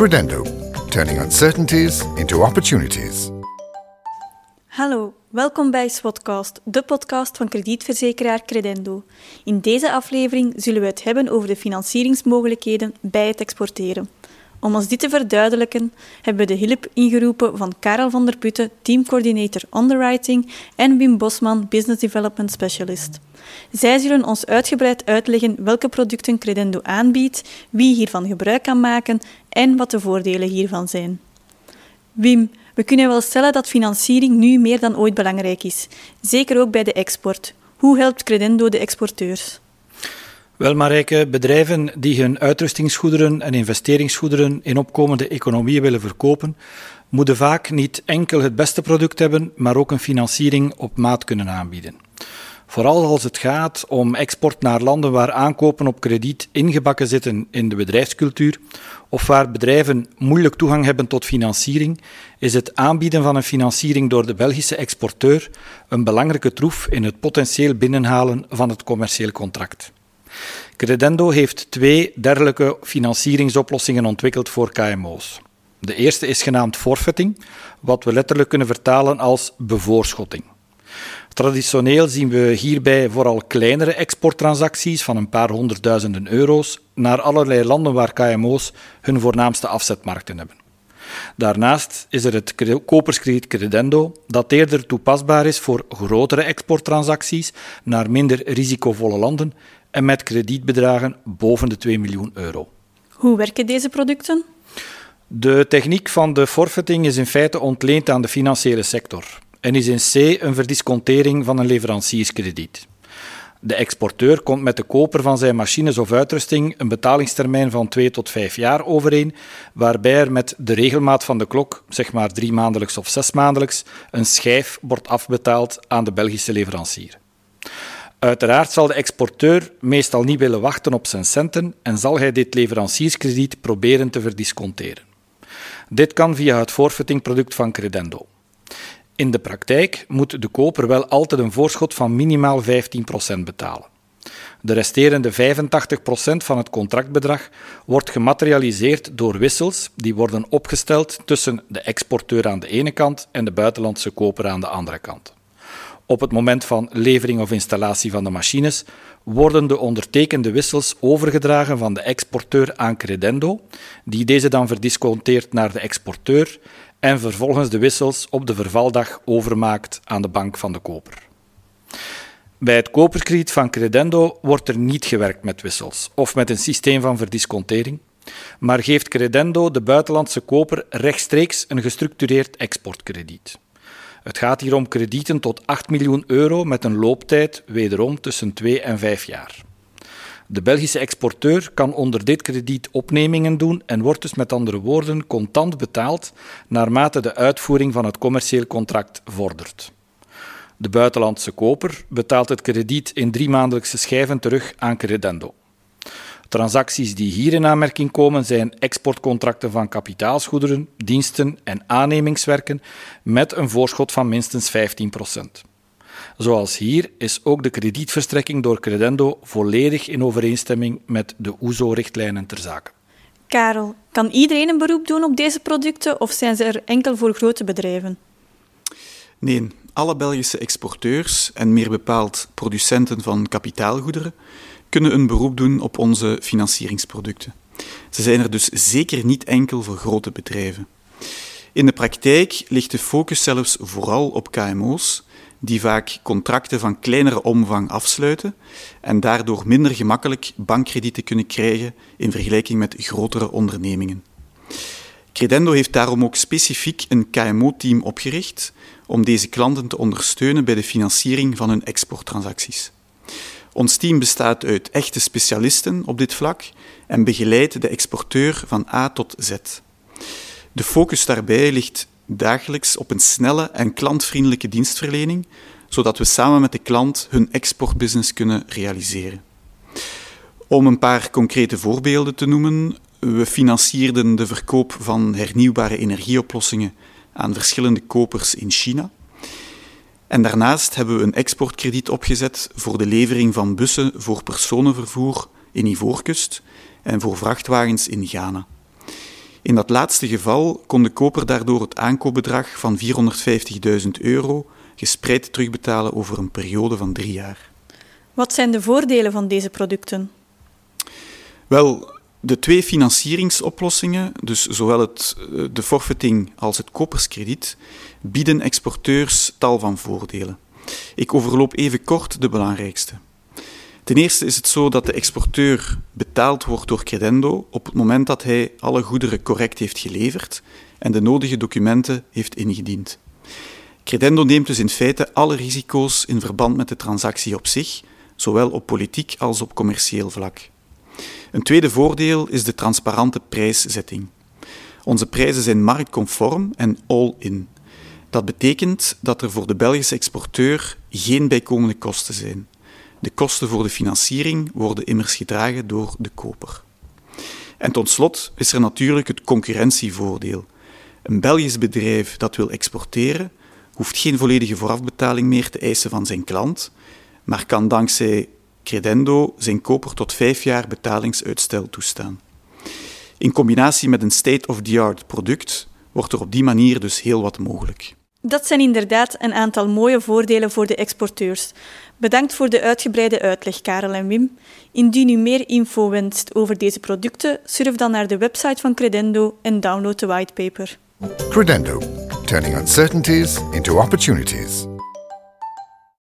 Credendo, turning uncertainties into opportunities. Hallo, welkom bij Swotcast, de podcast van kredietverzekeraar Credendo. In deze aflevering zullen we het hebben over de financieringsmogelijkheden bij het exporteren. Om ons dit te verduidelijken, hebben we de hulp ingeroepen van Karel van der Putten, teamcoördinator underwriting, en Wim Bosman, business development specialist. Zij zullen ons uitgebreid uitleggen welke producten Credendo aanbiedt, wie hiervan gebruik kan maken en wat de voordelen hiervan zijn. Wim, we kunnen wel stellen dat financiering nu meer dan ooit belangrijk is, zeker ook bij de export. Hoe helpt Credendo de exporteurs? Wel, Marijke, bedrijven die hun uitrustingsgoederen en investeringsgoederen in opkomende economieën willen verkopen, moeten vaak niet enkel het beste product hebben, maar ook een financiering op maat kunnen aanbieden. Vooral als het gaat om export naar landen waar aankopen op krediet ingebakken zitten in de bedrijfscultuur of waar bedrijven moeilijk toegang hebben tot financiering, is het aanbieden van een financiering door de Belgische exporteur een belangrijke troef in het potentieel binnenhalen van het commercieel contract. Credendo heeft twee dergelijke financieringsoplossingen ontwikkeld voor KMO's. De eerste is genaamd forfeiting, wat we letterlijk kunnen vertalen als bevoorschotting. Traditioneel zien we hierbij vooral kleinere exporttransacties van een paar honderdduizenden euro's naar allerlei landen waar KMO's hun voornaamste afzetmarkten hebben. Daarnaast is er het koperskrediet Credendo, dat eerder toepasbaar is voor grotere exporttransacties naar minder risicovolle landen en met kredietbedragen boven de 2 miljoen euro. Hoe werken deze producten? De techniek van de forfeiting is in feite ontleend aan de financiële sector en is in C een verdiscontering van een leverancierskrediet. De exporteur komt met de koper van zijn machines of uitrusting een betalingstermijn van 2 tot 5 jaar overeen, waarbij er met de regelmaat van de klok, zeg maar drie maandelijks of zes maandelijks, een schijf wordt afbetaald aan de Belgische leverancier. Uiteraard zal de exporteur meestal niet willen wachten op zijn centen en zal hij dit leverancierskrediet proberen te verdisconteren. Dit kan via het forfeitingproduct van Credendo. In de praktijk moet de koper wel altijd een voorschot van minimaal 15% betalen. De resterende 85% van het contractbedrag wordt gematerialiseerd door wissels die worden opgesteld tussen de exporteur aan de ene kant en de buitenlandse koper aan de andere kant. Op het moment van levering of installatie van de machines worden de ondertekende wissels overgedragen van de exporteur aan Credendo, die deze dan verdisconteert naar de exporteur en vervolgens de wissels op de vervaldag overmaakt aan de bank van de koper. Bij het koperkrediet van Credendo wordt er niet gewerkt met wissels of met een systeem van verdiscontering, maar geeft Credendo de buitenlandse koper rechtstreeks een gestructureerd exportkrediet. Het gaat hier om kredieten tot 8 miljoen euro met een looptijd wederom tussen 2 en 5 jaar. De Belgische exporteur kan onder dit krediet opnemingen doen en wordt dus met andere woorden contant betaald naarmate de uitvoering van het commercieel contract vordert. De buitenlandse koper betaalt het krediet in drie maandelijkse schijven terug aan Credendo. Transacties die hier in aanmerking komen zijn exportcontracten van kapitaalsgoederen, diensten en aannemingswerken met een voorschot van minstens 15% Zoals hier is ook de kredietverstrekking door Credendo volledig in overeenstemming met de OESO-richtlijnen ter zake. Karel, kan iedereen een beroep doen op deze producten of zijn ze er enkel voor grote bedrijven? Nee, alle Belgische exporteurs en meer bepaald producenten van kapitaalgoederen kunnen een beroep doen op onze financieringsproducten. Ze zijn er dus zeker niet enkel voor grote bedrijven. In de praktijk ligt de focus zelfs vooral op KMO's, die vaak contracten van kleinere omvang afsluiten en daardoor minder gemakkelijk bankkredieten kunnen krijgen in vergelijking met grotere ondernemingen. Credendo heeft daarom ook specifiek een KMO-team opgericht om deze klanten te ondersteunen bij de financiering van hun exporttransacties. Ons team bestaat uit echte specialisten op dit vlak en begeleidt de exporteur van A tot Z. De focus daarbij ligt dagelijks op een snelle en klantvriendelijke dienstverlening, zodat we samen met de klant hun exportbusiness kunnen realiseren. Om een paar concrete voorbeelden te noemen, we financierden de verkoop van hernieuwbare energieoplossingen aan verschillende kopers in China. En daarnaast hebben we een exportkrediet opgezet voor de levering van bussen voor personenvervoer in Ivoorkust en voor vrachtwagens in Ghana. In dat laatste geval kon de koper daardoor het aankoopbedrag van 450.000 euro gespreid terugbetalen over een periode van drie jaar. Wat zijn de voordelen van deze producten? Wel, de twee financieringsoplossingen, dus zowel het, eh, de forfaiting als het koperskrediet, bieden exporteurs tal van voordelen. Ik overloop even kort de belangrijkste. Ten eerste is het zo dat de exporteur betaald wordt door Credendo op het moment dat hij alle goederen correct heeft geleverd en de nodige documenten heeft ingediend. Credendo neemt dus in feite alle risico's in verband met de transactie op zich, zowel op politiek als op commercieel vlak. Een tweede voordeel is de transparante prijszetting. Onze prijzen zijn marktconform en all-in. Dat betekent dat er voor de Belgische exporteur geen bijkomende kosten zijn. De kosten voor de financiering worden immers gedragen door de koper. En tot slot is er natuurlijk het concurrentievoordeel. Een Belgisch bedrijf dat wil exporteren hoeft geen volledige voorafbetaling meer te eisen van zijn klant, maar kan dankzij Credendo zijn koper tot vijf jaar betalingsuitstel toestaan. In combinatie met een state-of-the-art product wordt er op die manier dus heel wat mogelijk. Dat zijn inderdaad een aantal mooie voordelen voor de exporteurs. Bedankt voor de uitgebreide uitleg, Karel en Wim. Indien u meer info wenst over deze producten, surf dan naar de website van Credendo en download de whitepaper. Credendo, turning uncertainties into opportunities.